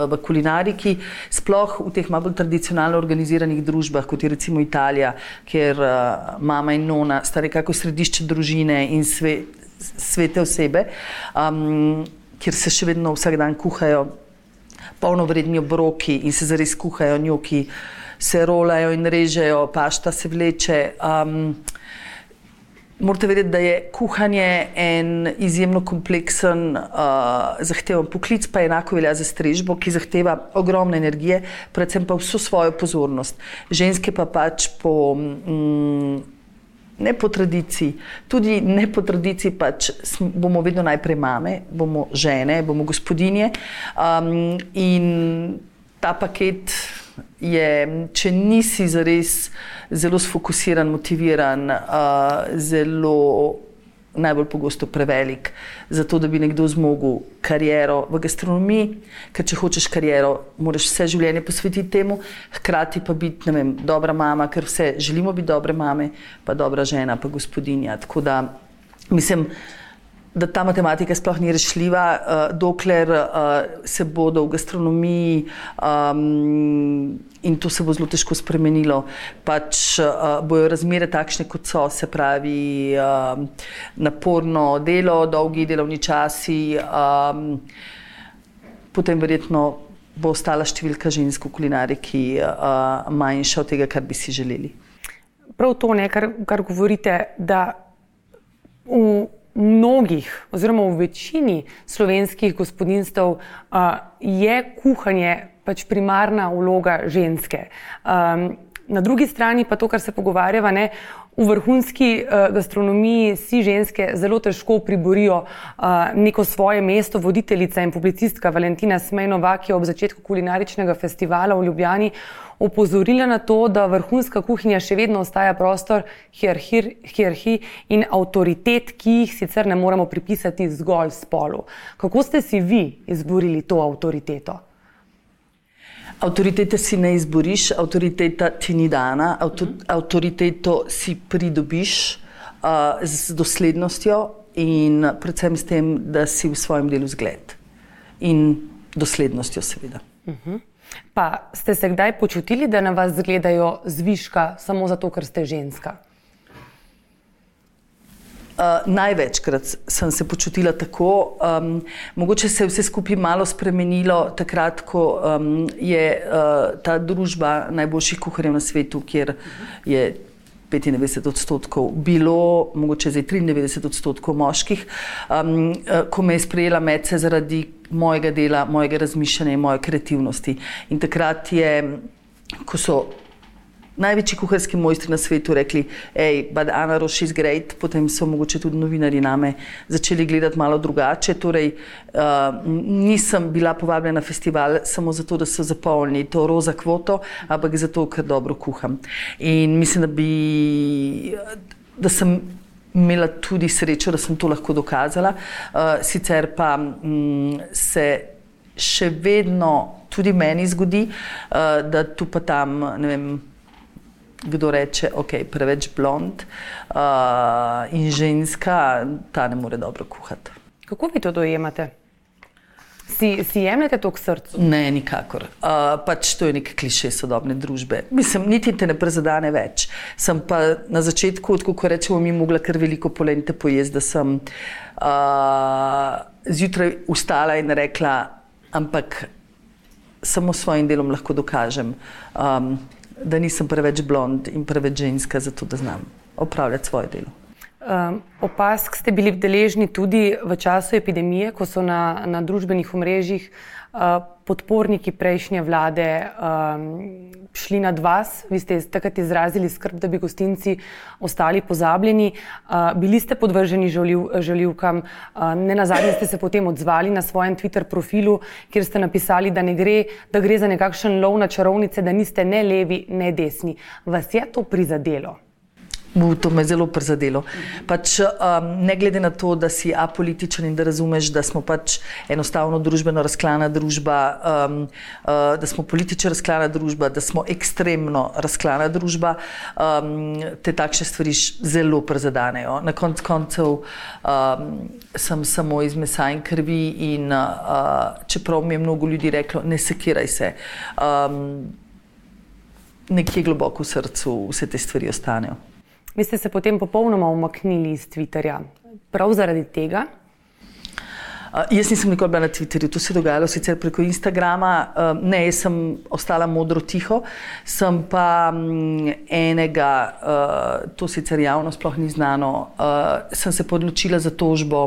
v kulinariki, sploh v teh malo bolj tradicionalno organiziranih družbah, kot je recimo Italija, kjer uh, mama in nona sta nekako središče družine in sve, svete osebe, um, kjer se še vedno vsak dan kuhajo polnovredni obroki in se zares kuhajo njuki, se rolajo in režejo, pašta se vleče. Um, morate vedeti, da je kuhanje en izjemno kompleksen, uh, zahteven poklic, pa enako velja za strežbo, ki zahteva ogromno energije, predvsem pa vso svojo pozornost. Ženske pa pač po. Um, ne po tradiciji, tudi ne po tradiciji, pač bomo vedno najprej mame, bomo žene, bomo gospodinje. Um, in ta paket je, če nisi zares zelo sfokusiran, motiviran, uh, zelo najbolj pogosto prevelik, zato da bi nekdo zmogel kariero v gastronomiji, ker če hočeš kariero, moraš vse življenje posvetiti temu, hkrati pa biti vem, dobra mama, ker vse želimo biti dobre mame, pa dobra žena, pa gospodinja. Tako da mislim, da ta matematika sploh ni rešljiva, uh, dokler uh, se bodo v gastronomiji um, in to se bo zelo težko spremenilo, pač uh, bojo razmere takšne, kot so, se pravi, uh, naporno delo, dolgi delovni časi, um, potem verjetno. Bo ostala številka žensk v kulinariki uh, manjša od tega, kar bi si želeli. Prav to, ne, kar, kar govorite, da v mnogih, oziroma v večini slovenskih gospodinstv uh, je kuhanje pač primarna vloga ženske. Um, na drugi strani pa to, kar se pogovarjava, ne, v vrhunski uh, gastronomiji si ženske zelo težko priborijo uh, neko svoje mesto. Voditeljica in publicistka Valentina Smejnova, ki je ob začetku kulinaričnega festivala v Ljubljani opozorila na to, da vrhunska kuhinja še vedno ostaja prostor hierarhij in avtoritet, ki jih sicer ne moremo pripisati zgolj spolu. Kako ste si vi izborili to avtoriteto? Avtoritete si ne izboriš, avtoriteta ti ni dana, Auto, avtoriteto si pridobiš uh, z doslednostjo in predvsem s tem, da si v svojem delu zgled in doslednostjo, seveda. Uh mhm. -huh. Pa ste se kdaj počutili, da na vas gledajo zviška samo zato, ker ste ženska? Uh, največkrat sem se počutila tako, um, mogoče se je vse skupaj malo spremenilo, takrat, ko um, je uh, ta družba najboljših kuharjev na svetu, kjer je 95 odstotkov bilo, mogoče zdaj 93 odstotkov moških, um, ko me je sprejela medse zaradi mojega dela, mojega razmišljanja in moje kreativnosti. In takrat je, ko so največji kuharski mojstri na svetu rekli, hej, but Ana Roš is great, potem so mogoče tudi novinari name začeli gledati malo drugače. Torej, uh, nisem bila povabljena na festival samo zato, da so zapolnili to roza kvoto, ampak zato, ker dobro kuham. In mislim, da bi, da sem imela tudi srečo, da sem to lahko dokazala. Uh, sicer pa um, se še vedno tudi meni zgodi, uh, da tu pa tam, ne vem, kdo reče, ok, preveč blond uh, in ženska, ta ne more dobro kuhati. Kako vi to dojemate? Si, si jemljete to k srcu? Ne, nikakor. Uh, pač to je nek kliše sodobne družbe. Mislim, niti te ne prezadane več. Sem pa na začetku, ko rečemo, mi mogla kar veliko polente pojesti, da sem uh, zjutraj ustala in rekla, ampak samo s svojim delom lahko dokažem. Um, da nisem preveč blond in preveč ženska, zato da znam opravljati svoje delo. Um, opask ste bili deležni tudi v času epidemije, ko so na, na družbenih omrežjih uh, podporniki prejšnje vlade um, šli nad vas. Vi ste takrat izrazili skrb, da bi gostinci ostali pozabljeni. Uh, bili ste podvrženi žaljiv, žaljivkam, uh, ne na zadnje ste se potem odzvali na svojem Twitter profilu, kjer ste napisali, da, gre, da gre za nekakšen lov na čarovnice, da niste ne levi, ne desni. Vas je to prizadelo? To me je zelo prizadelo. Pač, um, ne glede na to, da si apolitičen in da razumeš, da smo pač enostavno družbeno razklana družba, um, uh, da smo politično razklana družba, da smo ekstremno razklana družba, um, te takšne stvari zelo prizadanejo. Na koncu koncev um, sem samo iz mesa in krvi, in uh, čeprav mi je mnogo ljudi reklo, ne sekiraj se. Um, Nekje globoko v srcu vse te stvari ostanejo. Vi ste se potem popolnoma umaknili iz Twitterja. Prav zaradi tega? Uh, jaz nisem nikoli bila na Twitterju, to se je dogajalo sicer preko Instagrama. Uh, ne, jaz sem ostala modro tiho, sem pa um, enega, uh, to sicer javno sploh ni znano, uh, sem se podločila za tožbo.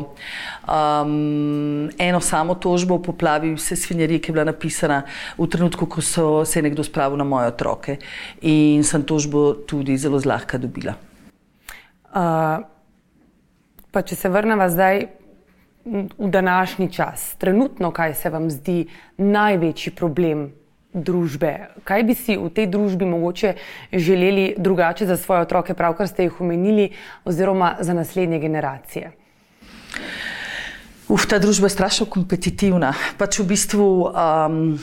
Um, eno samo tožbo v poplavi vse svinjarije, ki je bila napisana v trenutku, ko so se nekdo spravil na moje otroke. In sem tožbo tudi zelo zlahka dobila. Uh, pa če se vrnemo zdaj v današnji čas, trenutno, kaj se vam zdi največji problem družbe? Kaj bi si v tej družbi mogoče želeli drugače za svoje otroke, pravkar ste jih omenili, oziroma za naslednje generacije? Uf, ta družba je strašno kompetitivna. Pač v bistvu. Um,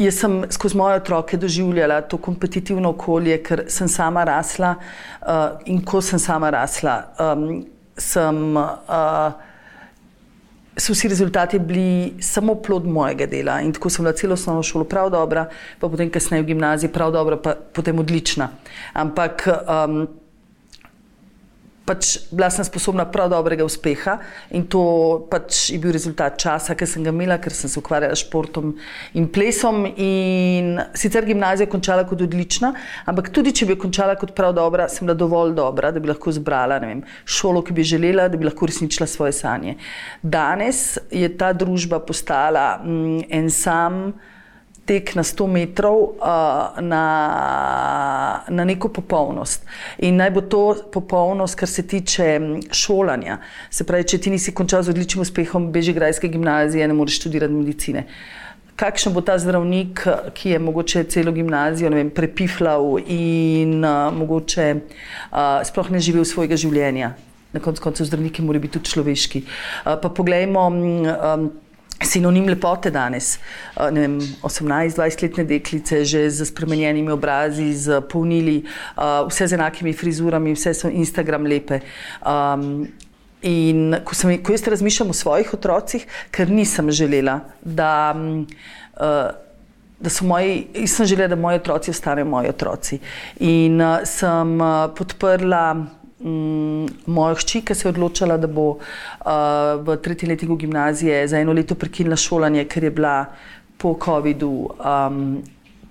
Jaz sem skozi moje otroke doživljala to kompetitivno okolje, ker sem sama rasla uh, in ko sem sama rasla, um, sem, uh, so vsi rezultati bili samo plod mojega dela in tako sem bila celo osnovno šolo prav dobra, pa potem kasneje v gimnaziji prav dobra, pa potem odlična. Ampak um, pač bila sem sposobna prav dobrega uspeha in to pač je bil rezultat časa, ki sem ga imela, ker sem se ukvarjala s športom in plesom. In sicer gimnazijo končala kot odlična, ampak tudi če bi končala kot prav dobra, sem bila dovolj dobra, da bi lahko zbrala vem, šolo, ki bi želela, da bi lahko uresničila svoje sanje. Danes je ta družba postala mm, en sam tek na 100 metrov uh, na, na neko popolnost. In naj bo to popolnost, kar se tiče šolanja. Se pravi, če ti nisi končal z odličnim uspehom Bežigrajske gimnazije, ne moreš študirati medicine. Kakšen bo ta zdravnik, ki je mogoče celo gimnazijo vem, prepiflal in uh, mogoče uh, sploh ne živel svojega življenja? Na koncu koncev zdravniki morajo biti tudi človeški. Uh, pa poglejmo. Um, sinonim lepote danes. 18-20-letne deklice, že z spremenjenimi obrazi, z polnili, vse z enakimi frizurami, vse so Instagram lepe. Um, in ko, sem, ko jaz razmišljam o svojih otrocih, ker nisem želela, da. Uh, Da so moji, jaz sem želela, da moji otroci ostanejo moji otroci. In uh, sem uh, podprla moja hči, ki se je odločila, da bo uh, v tretji letniku gimnazije za eno leto prekinila šolanje, ker je bila po COVID-u um,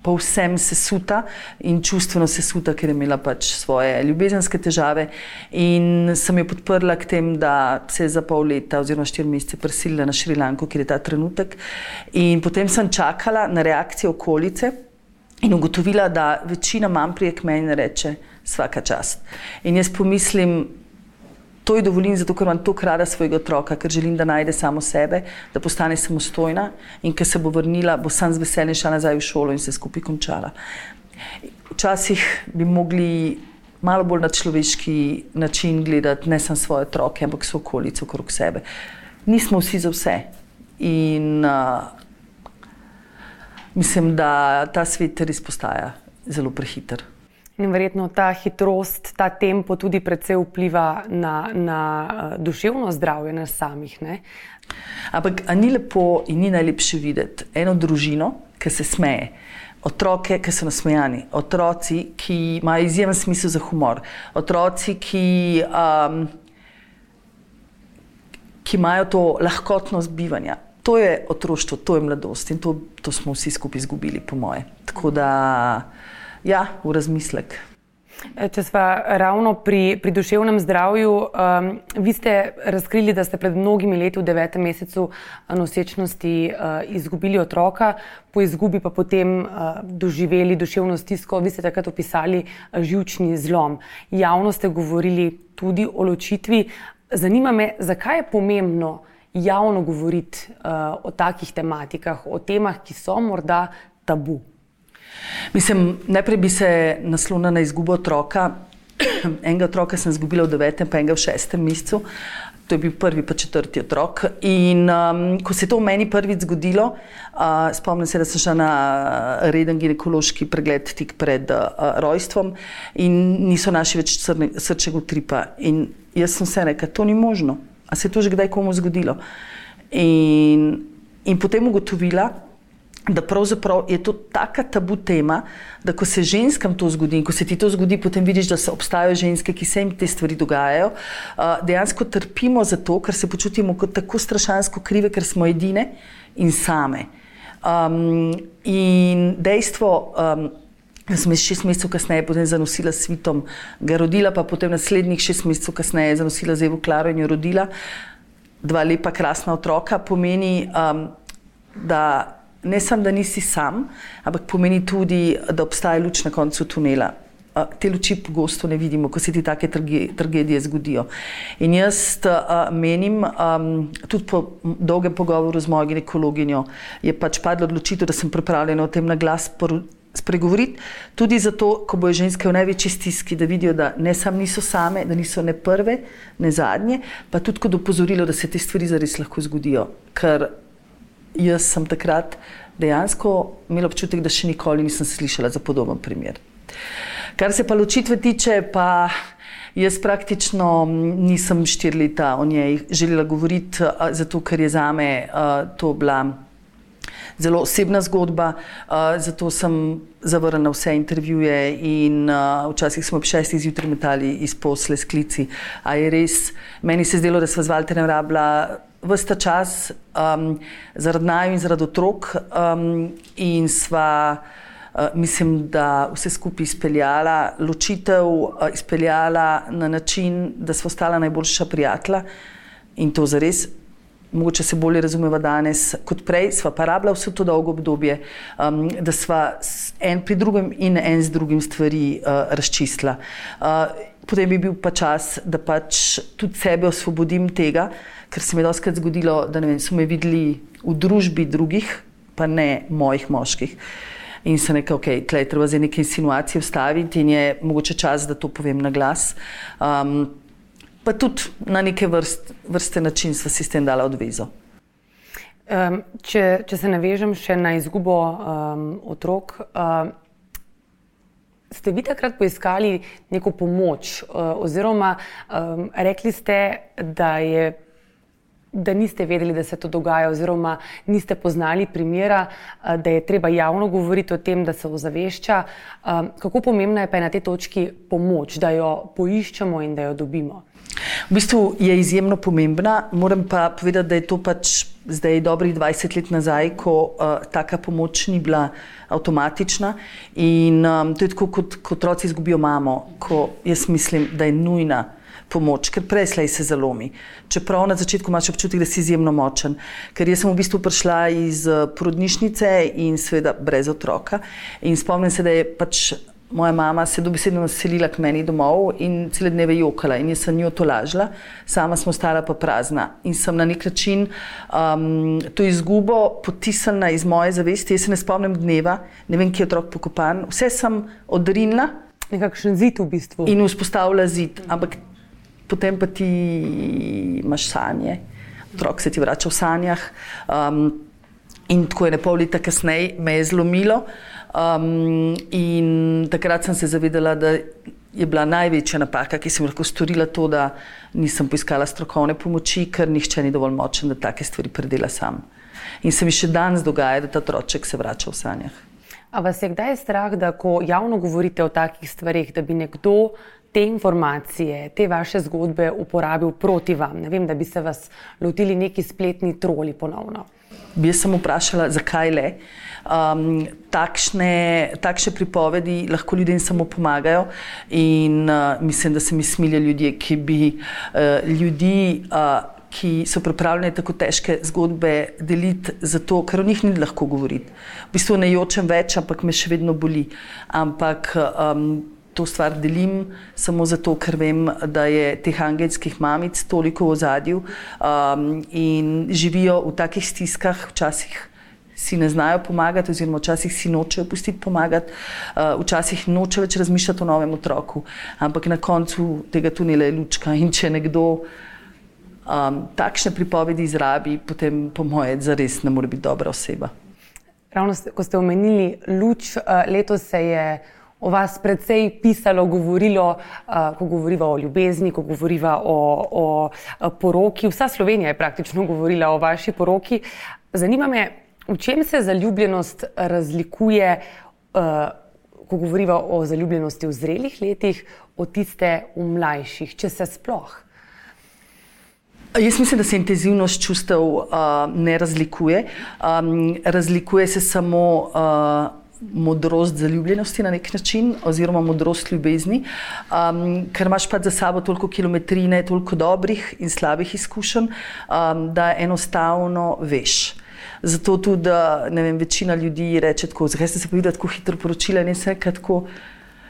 povsem sesuta in čustveno sesuta, ker je imela pač svoje ljubezenske težave. In sem jo podprla k tem, da se je za pol leta oziroma štiri mesece preselila na Šrilanko, kjer je ta trenutek. In potem sem čakala na reakcijo okolice in ugotovila, da večina mam prije k meni reče, vsaka čast. In jaz pomislim, to ji dovolim, zato ker imam tako rada svojega otroka, ker želim, da najde samo sebe, da postane samostojna in ker se bo vrnila, bo sam z veseljem šla nazaj v šolo in se skupaj končala. Včasih bi mogli malo bolj na človeški način gledati ne samo svoje otroke, ampak so okolico okrog sebe. Nismo vsi za vse. In uh, mislim, da ta svet res postaja zelo prehiter. In verjetno ta hitrost, ta tempo tudi predvsej vpliva na, na uh, duševno zdravje nas samih. Ne? Ampak ni lepo in ni najlepše videti eno družino, ki se smeje. Otroke, ki so nasmejani, otroci, ki imajo izjemen smisel za humor, otroci, ki, um, ki imajo to lahkotnost bivanja. To je otroštvo, to je mladosti in to, to smo vsi skupaj izgubili, po moje. Tako da ja, v razmislek. E, če smo ravno pri, pri duševnem zdravju, um, vi ste razkrili, da ste pred mnogimi leti v devetem mesecu nosečnosti uh, izgubili otroka, po izgubi pa potem uh, doživeli duševno stisko. Vi ste takrat opisali uh, živčni zlom. Javno ste govorili tudi o ločitvi. Zanima me, zakaj je pomembno javno govoriti uh, o takih tematikah, o temah, ki so morda tabu. Mislim, najprej bi se naslonila na izgubo otroka. enega otroka sem izgubila v devetem, pa enega v šestem mesecu. To je bil prvi, pa četrti otrok. In um, ko se je to v meni prvič zgodilo, uh, spomnim se, da sem šla na reden ginekološki pregled tik pred uh, rojstvom in niso naši več srčnega utripa. In jaz sem se rekla, to ni možno. A se je to že kdaj komu zgodilo? In, in potem ugotovila, da pravzaprav je to taka tabu tema, da ko se ženskam to zgodi in ko se ti to zgodi, potem vidiš, da se obstajajo ženske, ki se jim te stvari dogajajo. Dejansko trpimo zato, ker se počutimo kot tako strašansko krive, ker smo edine in same. Um, in dejstvo, um, sem jaz šest mesecev kasneje potem zanosila s svitom, ga rodila, pa potem naslednjih šest mesecev kasneje zanosila z Evo Klaro in jo rodila, dva lepa, krasna otroka, pomeni, um, da ne samo, da nisi sam, ampak pomeni tudi, da obstaja luč na koncu tunela. Te luči pogosto ne vidimo, ko se ti take tragedije zgodijo. In jaz uh, menim, um, tudi po dolgem pogovoru z mojo ginekologinjo, je pač padla odločitev, da sem pripravljena o tem na glas spregovoriti. Tudi zato, ko bojo ženske v največji stiski, da vidijo, da ne samo niso same, da niso ne prve, ne zadnje, pa tudi kot opozorilo, da se te stvari zares lahko zgodijo. Ker jaz sem takrat dejansko imela občutek, da še nikoli nisem slišala za podoben primer. Kar se pa ločitve tiče, pa jaz praktično nisem štiri leta o njej želela govoriti, zato ker je za me to bila zelo osebna zgodba, zato sem zavrnila vse intervjuje in včasih smo ob šestih zjutraj metali iz posle s klici. A je res, meni se je zdelo, da sva z Valterjem rabila vsta čas um, zaradi naju in zaradi otrok um, in sva, uh, mislim, da vse skupaj izpeljala, ločitev uh, izpeljala na način, da sva ostala najboljša prijatelja in to zares. Mogoče se bolje razumeva danes kot prej, sva pa rabila vse to dolgo obdobje, um, da sva en pri drugem in en z drugim stvari uh, razčistila. Uh, potem bi bil pa čas, da pač tudi sebe osvobodim tega, ker se mi je doskrat zgodilo, da vem, so me videli v družbi drugih, pa ne mojih moških. In se nekaj, ok, tleh treba za neke insinuacije vstaviti in je mogoče čas, da to povem na glas. Um, pa tudi na neke vrst, vrste način sva si s tem dala odvezo. Um, če, če se navežem še na izgubo um, otrok, um, ste vi takrat poiskali neko pomoč, uh, oziroma um, rekli ste, da je da niste vedeli, da se to dogaja, oziroma niste poznali primera, eh, da je treba javno govoriti o tem, da se ozavešča. Eh, kako pomembna je pa na tej točki pomoč, da jo poiščemo in da jo dobimo? V bistvu je izjemno pomembna, moram pa povedati, da je to pač zdaj dobrih 20 let nazaj, ko uh, taka pomoč ni bila avtomatična. In um, to je tako, kot otroci izgubijo mamo, ko jaz mislim, da je nujna pomoč, ker preslej se zalomi. Čeprav na začetku imaš občutek, da si izjemno močen. Ker jaz sem v bistvu prišla iz eh, porodnišnice in seveda brez otroka. In spomnim se, da je pač moja mama se dobesedno naselila k meni domov in cele dneve jokala in jaz sem njo tolažila, sama smo stala pa prazna. In sem na nek način um, to izgubo potisnila iz moje zavesti. Jaz se ne spomnim dneva, ne vem, kje je otrok pokopan. Vse sem odrinila. Nekakšen zid v bistvu. In vzpostavila zid. Ampak potem pa ti imaš sanje, otrok se ti vrača v sanjah. Um, in tako je ne pol leta kasneje me je zlomilo. Um, in takrat sem se zavedala, da je bila največja napaka, ki sem lahko storila, to, da nisem poiskala strokovne pomoči, ker nihče ni dovolj močen, da take stvari predela sam. In se mi še danes dogaja, da ta otroček se vrača v sanjah. A vas je kdaj strah, da ko javno govorite o takih stvarih, da bi nekdo te informacije, te vaše zgodbe uporabil proti vam? Ne vem, da bi se vas lotili neki spletni troli ponovno. Bi jaz sem vprašala, zakaj le. Um, takšne, takšne pripovedi lahko ljudem samo pomagajo, in uh, mislim, da se mi smilijo ljudje, ki bi uh, ljudi, uh, ki so pripravljeni tako težke zgodbe deliti, zato ker o njih ni lahko govoriti. V bistvu ne jočem več, ampak me še vedno boli. Ampak um, to stvar delim samo zato, ker vem, da je teh angelskih mamic toliko v zadju um, in živijo v takih stiskah, včasih si ne znajo pomagati, oziroma včasih si nočejo pustiti pomagati, uh, včasih noče več razmišljati o novem otroku, ampak na koncu tega tunela je lučka. In če nekdo um, takšne pripovedi izrabi, potem, po mojem, zares ne more biti dobra oseba. Ravno, ko ste omenili luč, uh, letos se je o vas precej pisalo, govorilo, uh, ko govorimo o ljubezni, ko govorimo o, o poroki. Vsa Slovenija je praktično govorila o vaši poroki. Zanima me, v čem se zaljubljenost razlikuje, uh, ko govorimo o zaljubljenosti v zrelih letih, od tiste v mlajših, če se sploh. Jaz mislim, da se intenzivnost čustev uh, ne razlikuje. Um, razlikuje se samo uh, modrost zaljubljenosti na nek način, oziroma modrost ljubezni, um, ker imaš pa za sabo toliko kilometrine, toliko dobrih in slabih izkušenj, um, da enostavno veš. Zato tudi vem, večina ljudi reče: tako, Zakaj ste se pa videli tako hitro poročili? Ne se tako.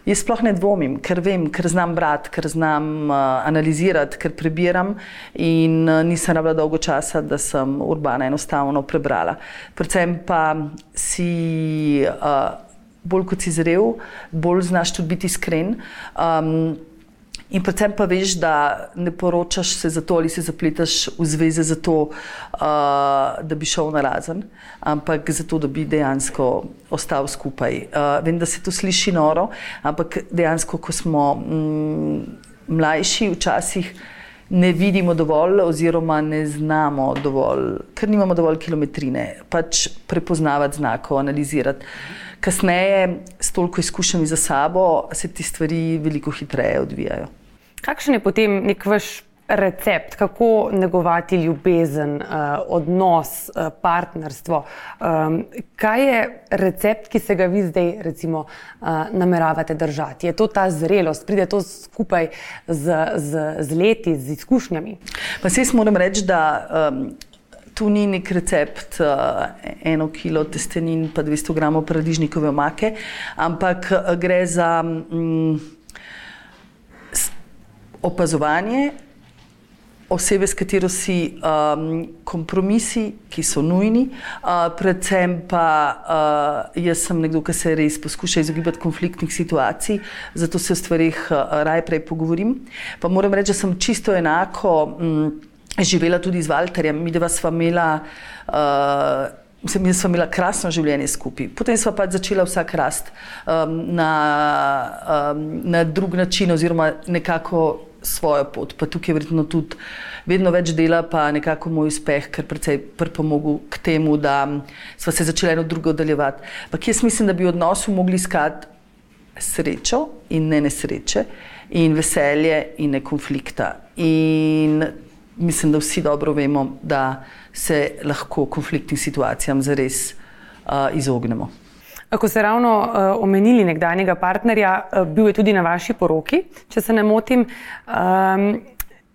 Jaz sploh ne dvomim, ker vem, ker znam brati, ker znam uh, analizirati, ker prebiram in uh, nisem rabila dolgo časa, da sem urbana enostavno prebrala. Predvsem pa si uh, bolj kot si zrel, bolj znaš tudi biti iskren. Um, In predvsem pa veš, da ne poročaš se zato ali se zapletaš v zveze zato, uh, da bi šel na razen, ampak zato, da bi dejansko ostal skupaj. Uh, vem, da se to sliši noro, ampak dejansko, ko smo mm, mlajši, včasih ne vidimo dovolj oziroma ne znamo dovolj, ker nimamo dovolj kilometrine, pač prepoznavati znakov, analizirati. Kasneje, s toliko izkušnjami za sabo, se ti stvari veliko hitreje odvijajo. Kakšen je potem nek vaš recept, kako negovati ljubezen, uh, odnos, uh, partnerstvo? Um, kaj je recept, ki se ga vi zdaj, recimo, uh, nameravate držati? Je to ta zrelost, pride to skupaj z, z, z leti, z izkušnjami? Pa se jaz moram reči, da. Um, Tu ni nek recept, uh, eno kilo testenin, pa 200 gramov paradižnikove omake, ampak gre za. Um, opazovanje osebe, s katero si um, kompromisi, ki so nujni, uh, predvsem pa uh, jaz sem nekdo, ki se res poskuša izogibati konfliktnih situacij, zato se o stvarih uh, raje prej pogovorim. Pa moram reči, da sem čisto enako um, živela tudi z Walterjem, mi dva sva imela. Uh, Sem jaz imela krasno življenje skupaj. Potem smo pač začela vsak rast um, na, um, na drug način, oziroma nekako svojo pot. Pa tukaj je verjetno tudi vedno več dela, pa nekako moj uspeh, ker precej pripomogel k temu, da smo se začeli eno drugo oddaljevati. Ampak jaz mislim, da bi v odnosu mogli iskati srečo in ne nesreče, in veselje in ne konflikta. In mislim, da vsi dobro vemo, da se lahko konfliktnim situacijam zares uh, izognemo. Ko ste ravno uh, omenili nekdanjega partnerja, uh, bil je tudi na vaši poroki, če se ne motim. Um,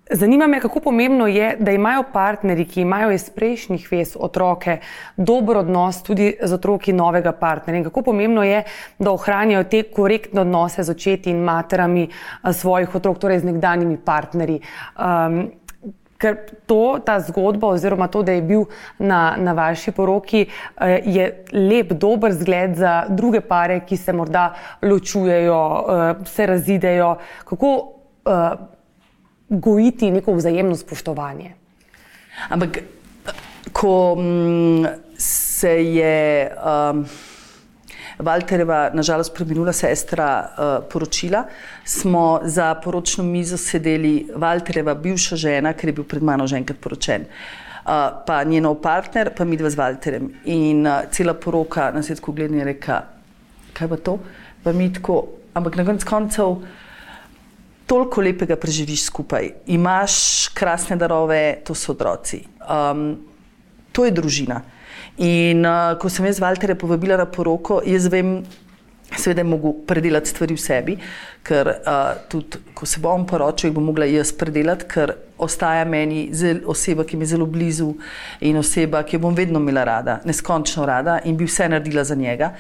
zanima me, kako pomembno je, da imajo partnerji, ki imajo iz prejšnjih vez otroke, dober odnos tudi z otroki novega partnerja. Kako pomembno je, da ohranjajo te korektne odnose z očeti in materami uh, svojih otrok, torej z nekdanjimi partnerji. Um, Ker to, ta zgodba, oziroma to, da je bil na, na vaši poroki, eh, je lep, dober zgled za druge pare, ki se morda ločujejo, eh, se razidejo. Kako uh, gojiti neko vzajemno spoštovanje? Ampak, ko mm, se je. Um, Valterjeva, nažalost, preminula sestra, uh, poročila, smo za poročno mizo sedeli Valterjeva, bivša žena, ker je bil pred mano že enkrat poročen, uh, pa njenov partner, pa mi dva z Valterjem. In uh, cela poroka na svetku gledanja je rekla, kaj pa to, pa mi tako, ampak na koncu koncev. Toliko lepega preživiš skupaj, imaš krasne darove, to so otroci. Um, to je družina. In uh, ko sem jaz Valterja povabila na poroko, jaz vem, seveda je mogel predelati stvari v sebi, ker uh, tudi ko se bom poročil, jih bom mogla jaz predelati, ker ostaja meni zel, oseba, ki mi je zelo blizu in oseba, ki jo bom vedno imela rada, neskončno rada in bi vse naredila za njega.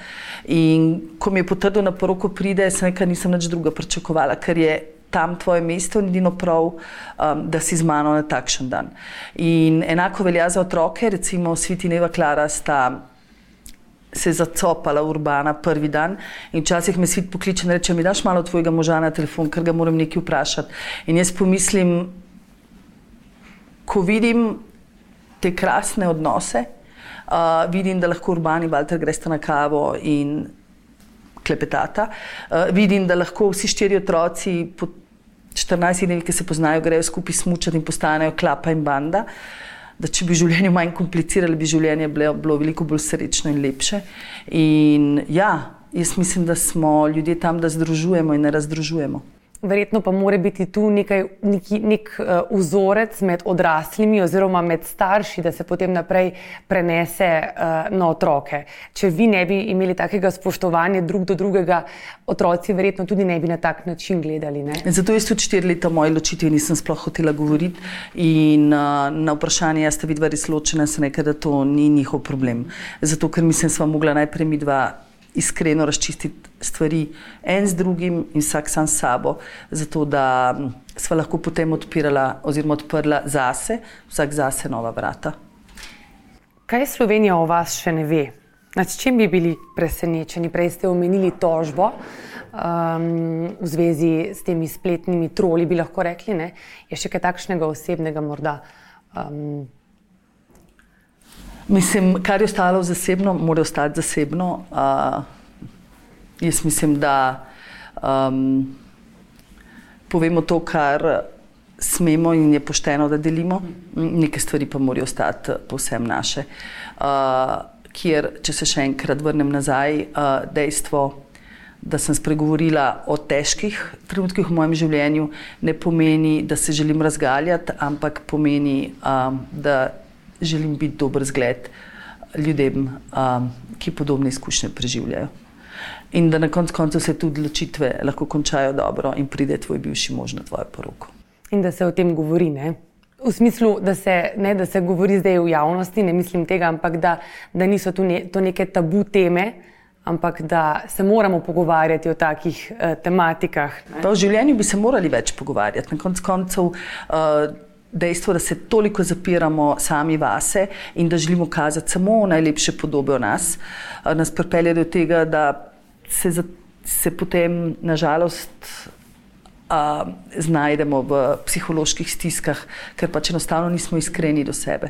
In ko mi je potrdil na poroko pride, sem nekaj nisem nič druga pričakovala, ker je tam tvoje mesto in edino prav, um, da si z mano na takšen dan. In enako velja za otroke, recimo Sveti Neva Klara sta se je zacopala urbana prvi dan in včasih me svet pokliče in reče: Mi daš malo tvojega moža na telefon, ker ga moram nekaj vprašati. In jaz pomislim, ko vidim te krasne odnose, uh, vidim, da lahko urbani Walter greste na kavo in klepetata. Uh, vidim, da lahko vsi štiri otroci po 14 dneh, ki se poznajo, grejo skupaj smučati in postanejo klapa in banda. Da če bi življenje manj komplicirali, bi življenje bilo, bilo veliko bolj srečno in lepše. In ja, jaz mislim, da smo ljudje tam, da združujemo in ne razdružujemo. Verjetno pa mora biti tu nekaj, neki, nek uh, vzorec med odraslimi oziroma med starši, da se potem naprej prenese uh, na otroke. Če vi ne bi imeli takega spoštovanja drug do drugega, otroci verjetno tudi ne bi na tak način gledali. Ne? Zato jaz tudi štiri leta moje ločitve nisem sploh hotela govoriti in uh, na vprašanje, jaz sta vidva res ločena, sem rekla, da to ni njihov problem. Zato, ker mislim, sva mogla najprej mi dva iskreno razčistiti stvari en z drugim in vsak sam s sabo, zato da smo lahko potem odpirala oziroma odprla zase, vsak zase nova vrata. Kaj Slovenija o vas še ne ve? Nad čim bi bili presenečeni? Prej ste omenili tožbo um, v zvezi s temi spletnimi troli, bi lahko rekli. Ne? Je še kaj takšnega osebnega morda? Um, Mislim, kar je ostalo zasebno, mora ostati zasebno. Uh, jaz mislim, da um, povemo to, kar smemo in je pošteno, da delimo, neke stvari pa morajo ostati povsem naše. Uh, kjer, če se še enkrat vrnem nazaj, uh, dejstvo, da sem spregovorila o težkih trenutkih v mojem življenju, ne pomeni, da se želim razgaljati, ampak pomeni, um, da želim biti dober zgled ljudem, um, ki podobne izkušnje preživljajo. In da na koncu koncev se tudi odločitve lahko končajo dobro in pride tvoj bivši mož na tvojo poroko. In da se o tem govori, ne? V smislu, da se, ne, da se govori zdaj v javnosti, ne mislim tega, ampak da, da niso to, ne, to neke tabu teme, ampak da se moramo pogovarjati o takih uh, tematikah. V življenju bi se morali več pogovarjati. Na koncu koncev. Uh, dejstvo, da se toliko zapiramo sami vase in da želimo kazati samo najlepše podobe o nas, nas pripelje do tega, da se, za, se potem nažalost uh, znajdemo v psiholoških stiskah, ker pač enostavno nismo iskreni do sebe.